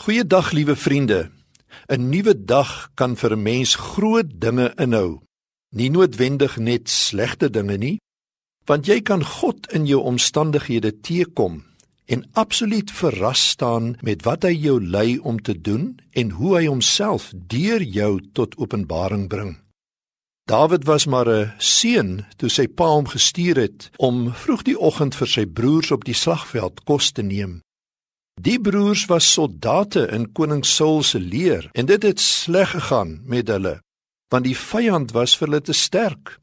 Goeiedag liewe vriende. 'n Nuwe dag kan vir 'n mens groot dinge inhou. Nie noodwendig net slegte dinge nie, want jy kan God in jou omstandighede teekom en absoluut verras staan met wat hy jou lei om te doen en hoe hy homself deur jou tot openbaring bring. Dawid was maar 'n seun toe sy pa hom gestuur het om vroeg die oggend vir sy broers op die slagveld kos te neem. Die broers was soldate in koning Saul se leer en dit het sleg gegaan met hulle want die vyand was vir hulle te sterk.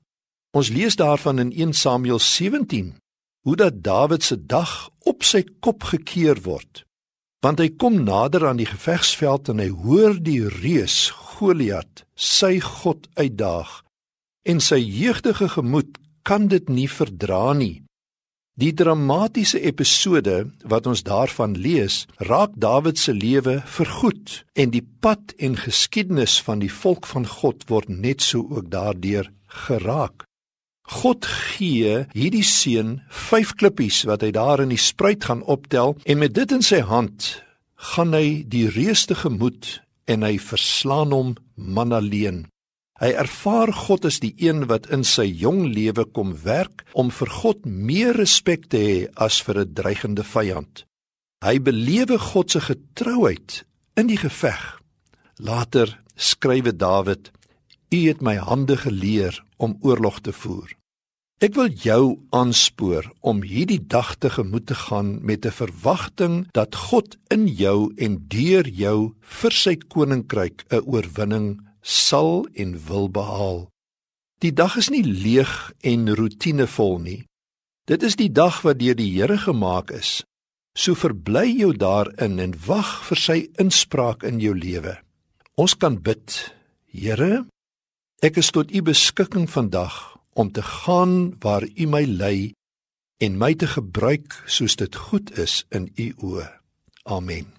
Ons lees daarvan in 1 Samuel 17 hoe dat Dawid se dag op sy kop gekeer word. Want hy kom nader aan die gevegsveld en hy hoor die reus Goliat sy God uitdaag en sy jeugdige gemoed kan dit nie verdra nie. Die dramatiese episode wat ons daarvan lees, raak Dawid se lewe vergoed en die pad en geskiedenis van die volk van God word net so ook daardeur geraak. God gee hierdie seun 5 klippies wat hy daar in die spruit gaan optel en met dit in sy hand gaan hy die reus te gemoed en hy verslaan hom man alleen. Hy ervaar God as die een wat in sy jong lewe kom werk om vir God meer respek te hê as vir 'n dreigende vyand. Hy belewe God se getrouheid in die geveg. Later skrywe Dawid: U het my hande geleer om oorlog te voer. Ek wil jou aanspoor om hierdie dag te gemoed te gaan met 'n verwagting dat God in jou en deur jou vir sy koninkryk 'n oorwinning sal en wil behaal. Die dag is nie leeg en roetinevol nie. Dit is die dag wat deur die Here gemaak is. So verbly jou daarin en wag vir sy inspraak in jou lewe. Ons kan bid. Here, ek is tot u beskikking vandag om te gaan waar u my lei en my te gebruik soos dit goed is in u oë. Amen.